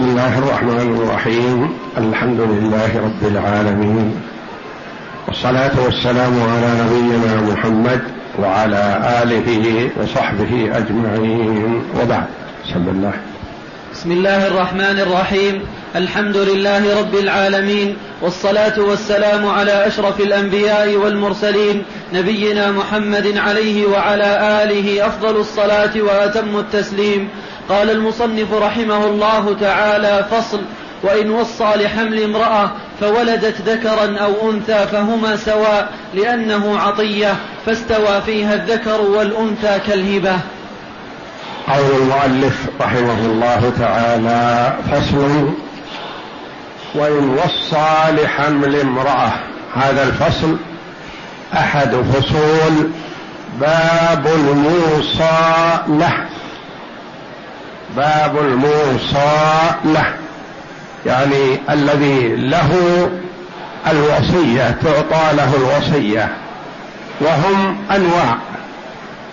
بسم الله الرحمن الرحيم. الحمد لله رب العالمين. والصلاة والسلام على نبينا محمد وعلى آله وصحبه أجمعين. وبعد. بسم الله. بسم الله الرحمن الرحيم. الحمد لله رب العالمين. والصلاة والسلام على أشرف الأنبياء والمرسلين نبينا محمد عليه وعلى آله أفضل الصلاة وأتم التسليم. قال المصنف رحمه الله تعالى فصل وإن وصى لحمل امرأة فولدت ذكرا أو أنثى فهما سواء لأنه عطية فاستوى فيها الذكر والأنثى كالهبة. قول المؤلف رحمه الله تعالى فصل وإن وصى لحمل امرأة هذا الفصل أحد فصول باب الموصى له. باب الموصى له يعني الذي له الوصية تعطى له الوصية. وهم أنواع.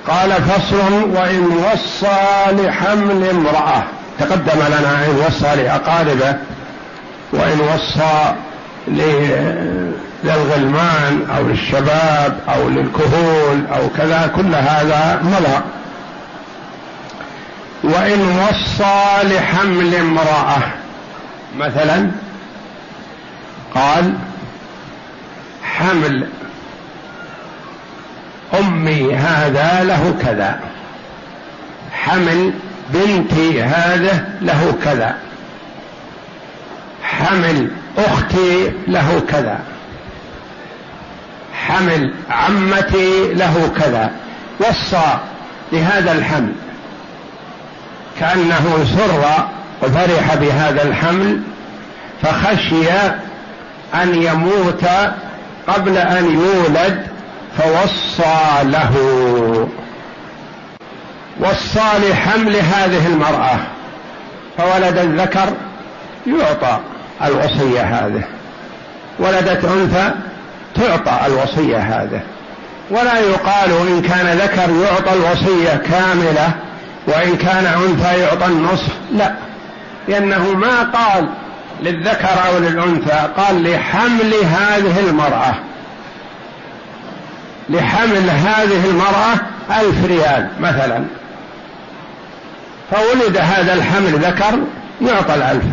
قال فصل وإن وصى لحمل امرأة. تقدم لنا إن وصى لأقاربه. وإن وصى للغلمان أو للشباب أو للكهول أو كذا كل هذا مضى. وإن وصى لحمل امرأة. مثلا قال حمل أمي هذا له كذا. حمل بنتي هذا له كذا. حمل أختي له كذا. حمل عمتي له كذا. وصى لهذا الحمل. كأنه سر وفرح بهذا الحمل فخشي أن يموت قبل أن يولد فوصى له. وصى لحمل هذه المرأة فولد الذكر يعطى الوصية هذه. ولدت أنثى تعطى الوصية هذه. ولا يقال إن كان ذكر يعطى الوصية كاملة وإن كان أنثى يعطى النصف. لا. لأنه ما قال للذكر أو للأنثى قال لحمل هذه المرأة. لحمل هذه المرأة ألف ريال مثلا. فولد هذا الحمل ذكر يعطى الألف.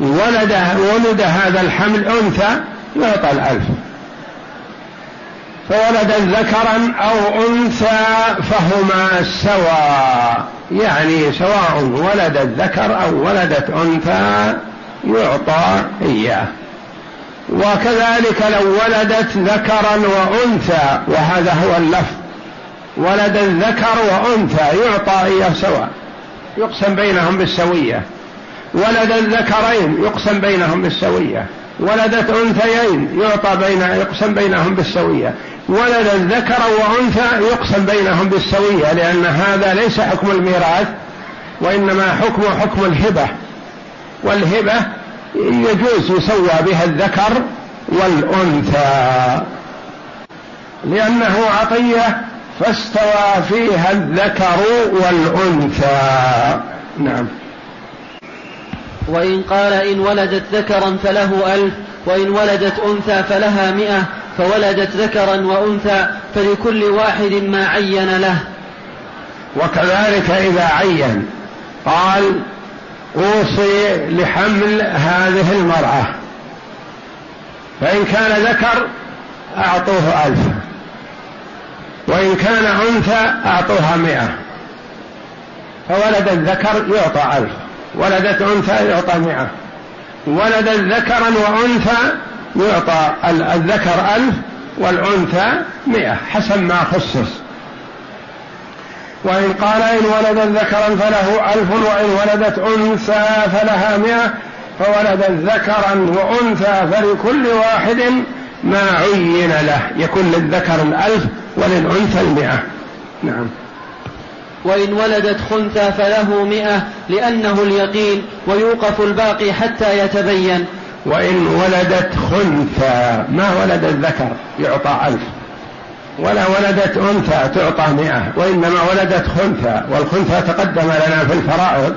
ولد ولد هذا الحمل أنثى يعطى الألف. فولد ذكرا أو أنثى فهما سواء يعني سواء ولد الذكر أو ولدت أنثى يعطى إياه. وكذلك لو ولدت ذكرا وأنثى وهذا هو اللفظ. ولد الذكر وأنثى يعطى إياه سواء يقسم بينهم بالسوية. ولد الذكرين يقسم بينهم بالسوية. ولدت أنثيين يعطى بين يقسم بينهم بالسوية. ولد الذكر وأنثى يقسم بينهم بالسوية لأن هذا ليس حكم الميراث وإنما حكم حكم الهبة. والهبة يجوز يسوى بها الذكر والأنثى. لأنه عطية فاستوى فيها الذكر والأنثى. نعم. وإن قال إن ولدت ذكرا فله ألف وإن ولدت أنثى فلها مئة فولدت ذكرا وأنثى فلكل واحد ما عين له. وكذلك إذا عين قال أوصي لحمل هذه المرأة فإن كان ذكر أعطوه ألف وإن كان أنثى أعطوها مئة. فولد الذكر يعطى ألف ولدت أنثى يعطى مئة ولدت ذكرا وأنثى يعطى الذكر ألف والأنثى مئة حسب ما خصص. وإن قال إن ولدت ذكرا فله ألف وإن ولدت أنثى فلها مئة فولدت ذكرا وأنثى فلكل واحد ما عين له يكون للذكر الألف وللأنثى المئة. نعم. وإن ولدت خنثى فله مئة لأنه اليقين ويوقف الباقي حتى يتبين. وإن ولدت خنثى ما ولدت ذكر يعطى ألف. ولا ولدت أنثى تعطى مئة وإنما ولدت خنثى والخنثى تقدم لنا في الفرائض.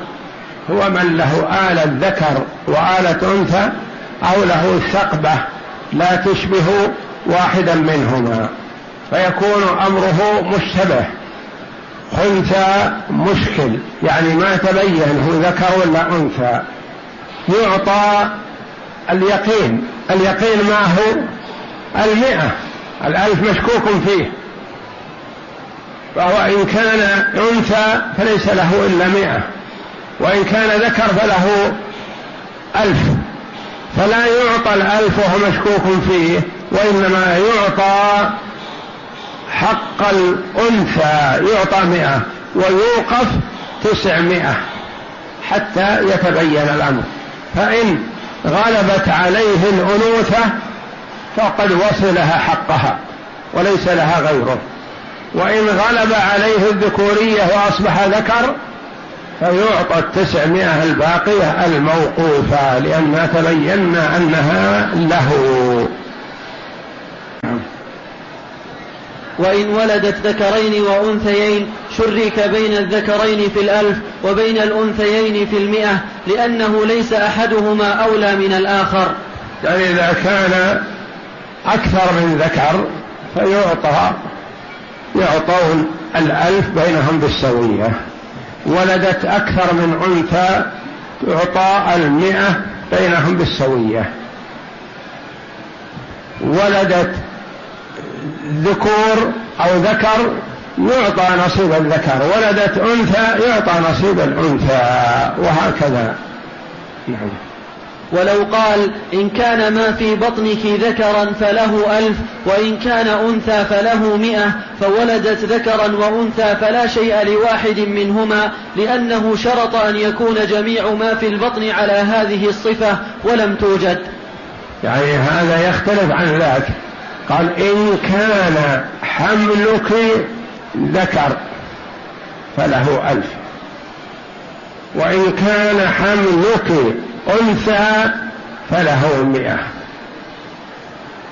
هو من له آلة ذكر وآلة أنثى أو له ثقبة لا تشبه واحدا منهما. فيكون أمره مشتبه. خنثى مشكل يعني ما تبين هو ذكر ولا أنثى. يعطى اليقين. اليقين ما هو؟ المئة. الألف مشكوك فيه. فهو إن كان أنثى فليس له إلا مئة. وإن كان ذكر فله ألف. فلا يعطى الألف وهو مشكوك فيه وإنما يعطى حق الأنثى. يعطى مئة ويوقف تسعمائة حتى يتبين الأمر. فإن غلبت عليه الأنوثة فقد وصلها حقها وليس لها غيره. وإن غلب عليه الذكورية وأصبح ذكر فيعطى التسعمائة الباقية الموقوفة لأن تبينا أنها له. وإن ولدت ذكرين وأنثيين شرك بين الذكرين في الألف وبين الأنثيين في المئة لأنه ليس أحدهما أولى من الآخر. يعني إذا كان أكثر من ذكر فيعطى يعطون الألف بينهم بالسوية. ولدت أكثر من أنثى تعطى المئة بينهم بالسوية. ولدت ذكور أو ذكر يعطى نصيب الذكر ولدت أنثى يعطى نصيب الأنثى وهكذا. نعم. ولو قال إن كان ما في بطنك ذكرا فله ألف وإن كان أنثى فله مئة فولدت ذكرا وأنثى فلا شيء لواحد منهما لأنه شرط أن يكون جميع ما في البطن على هذه الصفة ولم توجد. يعني هذا يختلف عن ذاك. قال إن كان حملك ذكر فله ألف. وإن كان حملك أنثى فله مئة.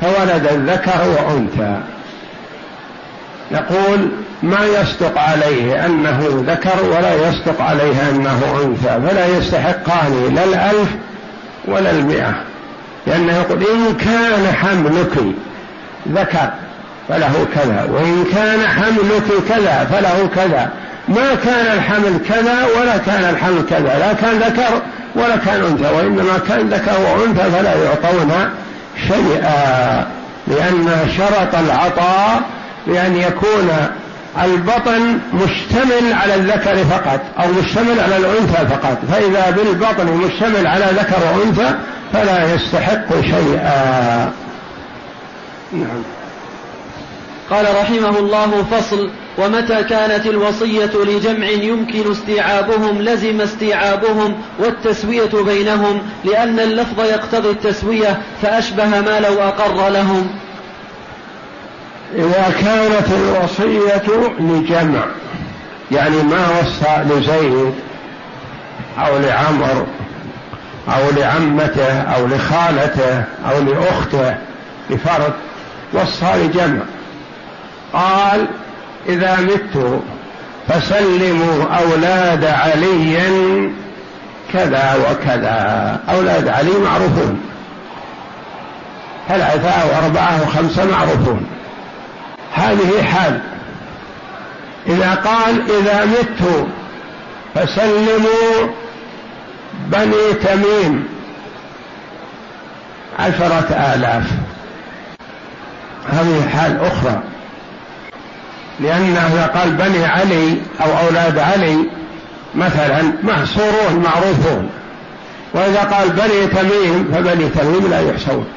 فولد الذكر وأنثى. نقول ما يصدق عليه أنه ذكر ولا يصدق عليه أنه أنثى فلا يستحقان لا الألف ولا المئة. لأنه يقول إن كان حملك ذكر فله كذا وإن كان حملك كذا فله كذا. ما كان الحمل كذا ولا كان الحمل كذا لا كان ذكر ولا كان أنثى وإنما كان ذكر وأنثى فلا يعطون شيئا لأن شرط العطاء بأن يكون البطن مشتمل على الذكر فقط أو مشتمل على الأنثى فقط. فإذا بالبطن مشتمل على ذكر وأنثى فلا يستحق شيئا. نعم. قال رحمه الله فصل ومتى كانت الوصية لجمع يمكن استيعابهم لزم استيعابهم والتسوية بينهم لأن اللفظ يقتضي التسوية فأشبه ما لو أقر لهم. إذا كانت الوصية لجمع يعني ما وصى لزيد أو لعمر أو لعمته أو لخالته أو لأخته لفرد وصى لجمع. قال إذا مت فسلموا أولاد علي كذا وكذا. أولاد علي معروفون. ثلاثة أو أربعة أو خمسة معروفون؟ هذه حال. إذا قال إذا مت فسلموا بني تميم. عشرة آلاف. هذه حال أخرى. لأنه قال بني علي أو أولاد علي مثلا محصورون معروفون. وإذا قال بني تميم فبني تميم لا يحصون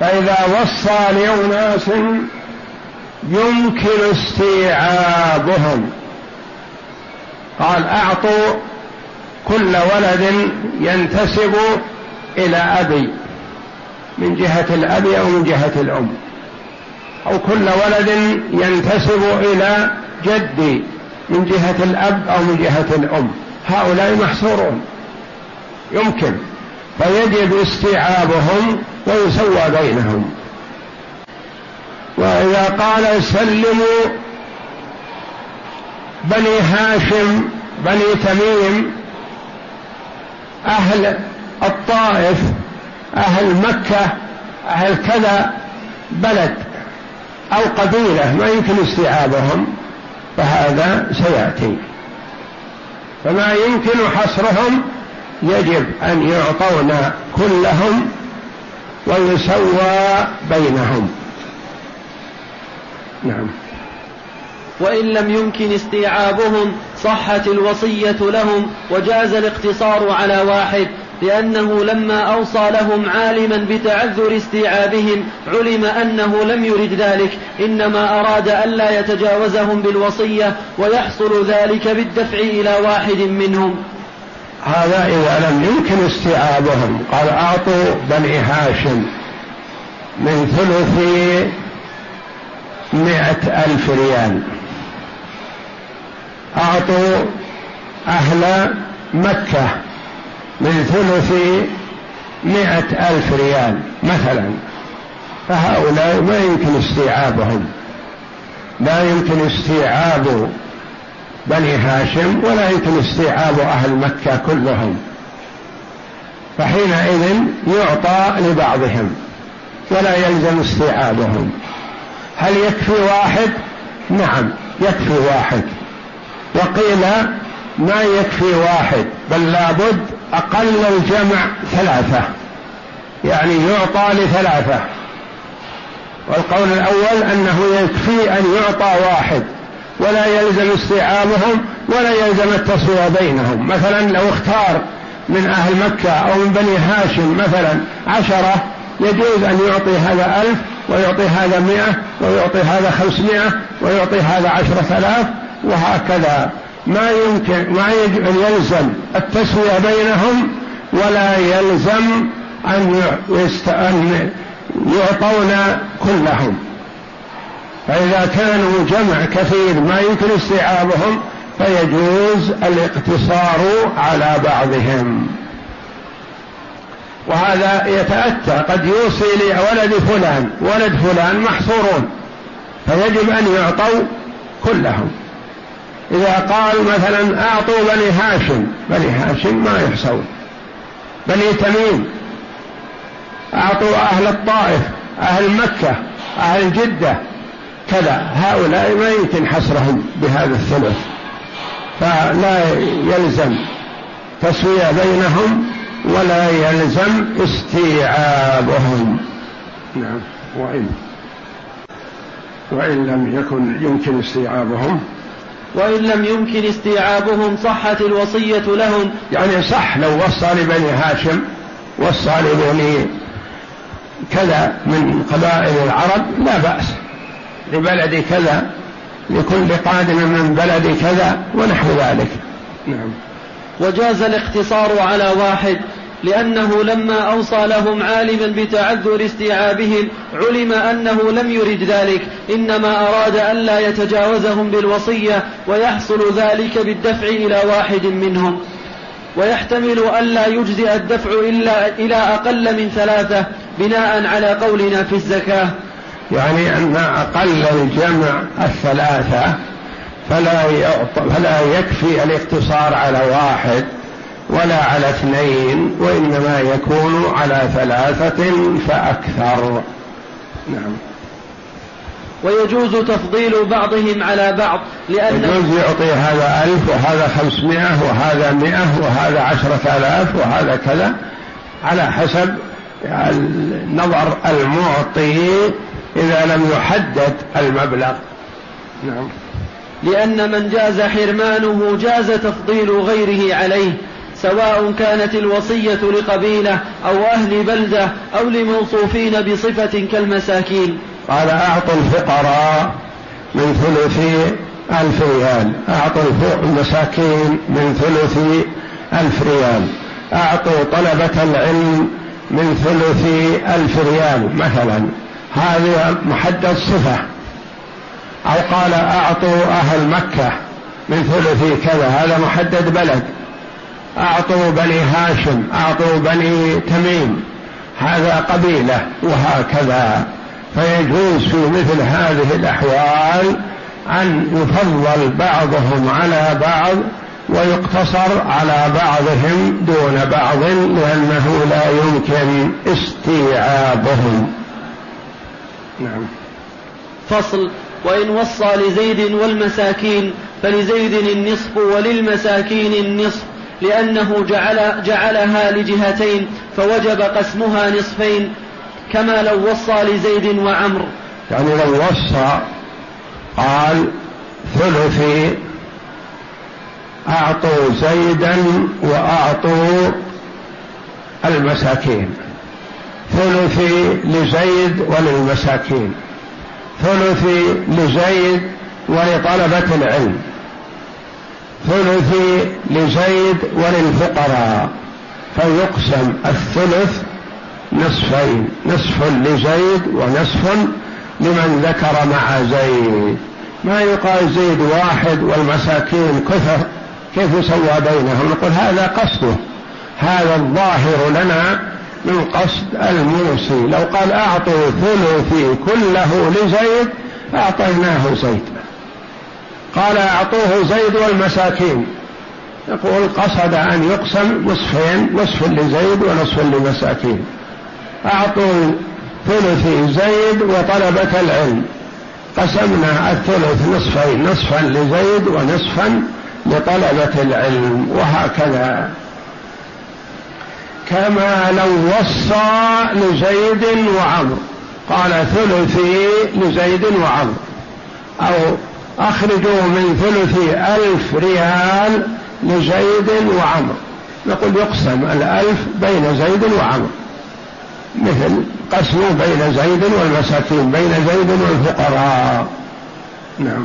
فإذا وصى لأناس يمكن استيعابهم. قال أعطوا كل ولد ينتسب إلى أبي. من جهة الأب أو من جهة الأم. أو كل ولد ينتسب إلى جدي من جهة الأب أو من جهة الأم. هؤلاء محصورون. يمكن. فيجب استيعابهم ويسوى بينهم. وإذا قال سلموا بني هاشم بني تميم أهل الطائف أهل مكة أهل كذا بلد أو قبيلة ما يمكن استيعابهم فهذا سيأتي. فما يمكن حصرهم يجب أن يعطون كلهم ويسوى بينهم. نعم. وإن لم يمكن استيعابهم صحت الوصية لهم وجاز الاقتصار على واحد. لأنه لما أوصى لهم عالما بتعذر استيعابهم علم أنه لم يرد ذلك. إنما أراد ألا يتجاوزهم بالوصية ويحصل ذلك بالدفع إلى واحد منهم. هذا إذا لم يمكن استيعابهم قال أعطوا بني هاشم من ثلث مئة ألف ريال. أعطوا أهل مكة من ثلث مئة ألف ريال مثلا. فهؤلاء ما يمكن استيعابهم. لا يمكن استيعاب بني هاشم ولا يمكن استيعاب أهل مكة كلهم. فحينئذ يعطى لبعضهم ولا يلزم استيعابهم. هل يكفي واحد؟ نعم يكفي واحد. وقيل ما يكفي واحد بل لابد أقل الجمع ثلاثة. يعني يعطى لثلاثة. والقول الأول أنه يكفي أن يعطى واحد. ولا يلزم استيعابهم ولا يلزم التسوية بينهم. مثلا لو اختار من أهل مكة أو من بني هاشم مثلا عشرة يجوز أن يعطي هذا ألف ويعطي هذا مئة ويعطي هذا خمسمائة ويعطي هذا عشرة آلاف وهكذا. ما يمكن ما يجب أن يلزم التسوية بينهم ولا يلزم أن يعطون كلهم. فإذا كانوا جمع كثير ما يمكن استيعابهم فيجوز الاقتصار على بعضهم. وهذا يتأتى قد يوصي لولد فلان ولد فلان محصورون فيجب أن يعطوا كلهم. إذا قال مثلا أعطوا بني هاشم بني هاشم ما يحصون بني تميم أعطوا أهل الطائف أهل مكة أهل جدة كذا. هؤلاء ما يمكن حصرهم بهذا الثلث. فلا يلزم تسوية بينهم ولا يلزم استيعابهم. نعم. وإن وإن لم يكن يمكن استيعابهم وإن لم يمكن استيعابهم صحت الوصية لهم. يعني صح لو وصى لبني هاشم وصى لبني كذا من قبائل العرب لا بأس. لبلد كذا لكل قادم من بلد كذا ونحو ذلك. نعم. وجاز الاقتصار على واحد لأنه لما أوصى لهم عالما بتعذر استيعابهم علم أنه لم يرد ذلك. إنما أراد ألا يتجاوزهم بالوصية ويحصل ذلك بالدفع إلى واحد منهم. ويحتمل ألا يجزئ الدفع إلا إلى أقل من ثلاثة بناء على قولنا في الزكاة. يعني أن أقل الجمع الثلاثة فلا فلا يكفي الاقتصار على واحد. ولا على اثنين وإنما يكون على ثلاثة فأكثر. نعم. ويجوز تفضيل بعضهم على بعض لأن يجوز يعطي هذا ألف وهذا خمسمائة وهذا مئة وهذا عشرة آلاف وهذا كذا على حسب نظر المعطي إذا لم يحدد المبلغ. نعم. لأن من جاز حرمانه جاز تفضيل غيره عليه سواء كانت الوصية لقبيلة أو أهل بلدة أو لموصوفين بصفة كالمساكين. قال أعطوا الفقراء من ثلث ألف ريال. أعطوا المساكين من ثلث ألف ريال. أعطوا طلبة العلم من ثلث ألف ريال مثلا. هذه محدد صفة. أو قال أعطوا أهل مكة من ثلث كذا. هذا محدد بلد. أعطوا بني هاشم أعطوا بني تميم. هذا قبيلة وهكذا. فيجوز في مثل هذه الأحوال أن يفضل بعضهم على بعض ويقتصر على بعضهم دون بعض لأنه لا يمكن استيعابهم. نعم. فصل. وإن وصى لزيد والمساكين فلزيد النصف وللمساكين النصف. لأنه جعل جعلها لجهتين فوجب قسمها نصفين كما لو وصى لزيد وعمر. يعني لو وصى قال ثلثي أعطوا زيدا وأعطوا المساكين. ثلثي لزيد وللمساكين. ثلثي لزيد ولطلبة العلم. ثلثي لزيد وللفقراء فيقسم الثلث نصفين نصف لزيد ونصف لمن ذكر مع زيد. ما يقال زيد واحد والمساكين كثر كيف يسوى بينهم؟ نقول هذا قصده هذا الظاهر لنا من قصد الموصي لو قال أعطوا ثلثي كله لزيد أعطيناه زيد. قال أعطوه زيد والمساكين. يقول قصد أن يقسم نصفين نصف لزيد ونصف لمساكين. أعطوا ثلث زيد وطلبة العلم. قسمنا الثلث نصفين نصفا لزيد ونصفا لطلبة العلم وهكذا. كما لو وصى لزيد وعمر قال ثلثي لزيد وعمر أو أخرجوا من ثلث ألف ريال لزيد وعمر نقول يقسم الألف بين زيد وعمر مثل قسم بين زيد والمساكين بين زيد والفقراء. نعم.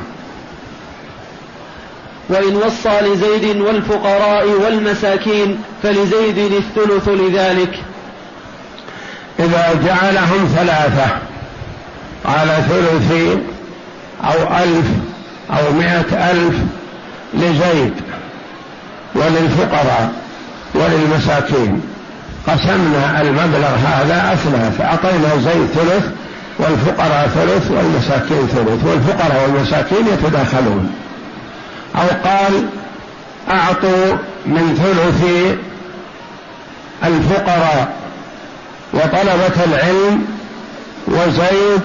وإن وصى لزيد والفقراء والمساكين فلزيد الثلث لذلك. إذا جعلهم ثلاثة على ثلث أو ألف أو مائة ألف لزيد وللفقراء وللمساكين. قسمنا المبلغ هذا أثلاث أعطينا زيد ثلث والفقراء ثلث والمساكين ثلث والفقراء والمساكين يتداخلون. أو قال أعطوا من ثلث الفقراء وطلبة العلم وزيد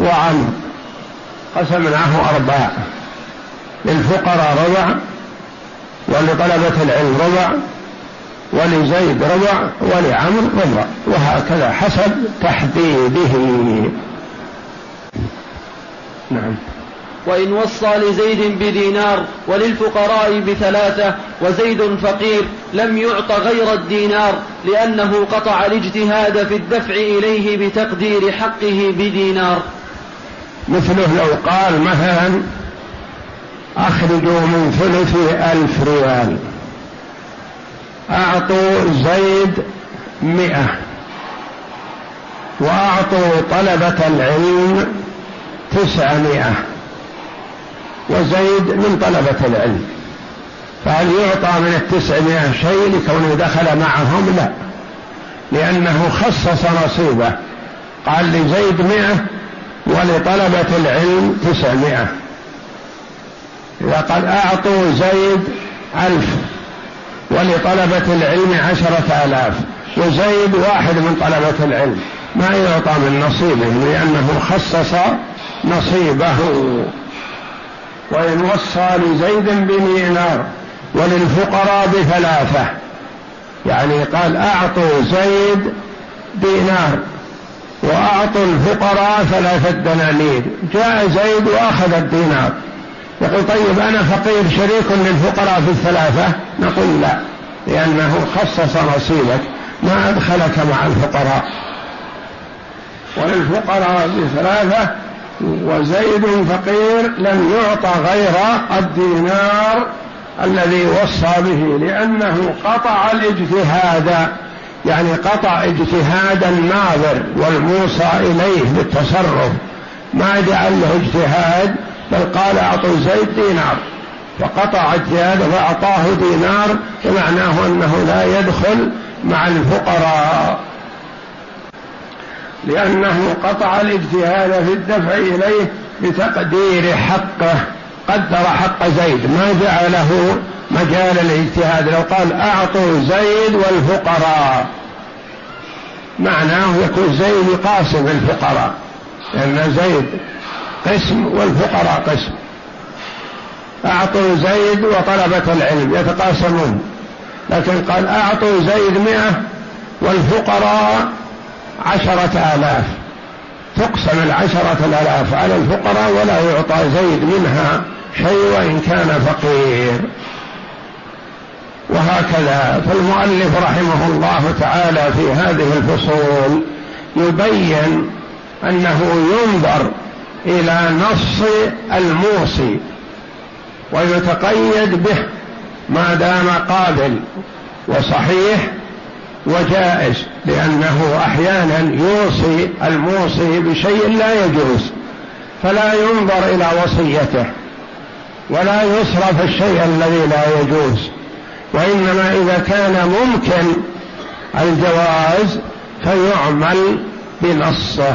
وعمر. قسمناه أرباع. للفقراء ربع ولطلبة العلم ربع ولزيد ربع ولعمر ربع وهكذا حسب تحديده. نعم. وإن وصى لزيد بدينار وللفقراء بثلاثة وزيد فقير لم يعط غير الدينار لأنه قطع الاجتهاد في الدفع إليه بتقدير حقه بدينار. مثله لو قال مثلا أخرجوا من ثلث ألف ريال. أعطوا زيد مئة. وأعطوا طلبة العلم تسعمائة. وزيد من طلبة العلم. فهل يعطى من التسعمائة شيء لكونه دخل معهم؟ لا. لأنه خصص نصيبه. قال لزيد مئة ولطلبة العلم تسعمائة. قال أعطوا زيد ألف ولطلبة العلم عشرة آلاف وزيد واحد من طلبة العلم. ما يعطى من نصيبه لأنه خصص نصيبه. وإن وصى لزيد بمينار وللفقراء بثلاثة. يعني قال أعطوا زيد دينار وأعطوا الفقراء ثلاثة دنانير. جاء زيد وأخذ الدينار. يقول طيب أنا فقير شريك للفقراء في الثلاثة؟ نقول لا لأنه خصص نصيبك ما أدخلك مع الفقراء. وللفقراء بثلاثة وزيد فقير لم يعطى غير الدينار الذي وصى به لأنه قطع الاجتهاد يعني قطع اجتهاد الناظر والموصى إليه بالتصرف. ما جعل له اجتهاد؟ بل قال أعطوا زيد دينار. فقطع اجتهاد فأعطاه دينار ومعناه أنه لا يدخل مع الفقراء. لأنه قطع الاجتهاد في الدفع إليه بتقدير حقه قدر حق زيد. ما جعله مجال الاجتهاد. لو قال أعطوا زيد والفقراء معناه يكون زيد يقاسم الفقراء. لأن زيد قسم والفقراء قسم. أعطوا زيد وطلبة العلم يتقاسمون. لكن قال أعطوا زيد مئة والفقراء عشرة آلاف. تقسم العشرة الآلاف على الفقراء ولا يعطى زيد منها شيء وإن كان فقير. وهكذا. فالمؤلف رحمه الله تعالى في هذه الفصول يبين أنه ينظر إلى نص الموصي ويتقيد به ما دام قابل وصحيح وجائز لأنه أحيانا يوصي الموصي بشيء لا يجوز فلا ينظر إلى وصيته ولا يصرف الشيء الذي لا يجوز وإنما إذا كان ممكن الجواز فيعمل بنصه.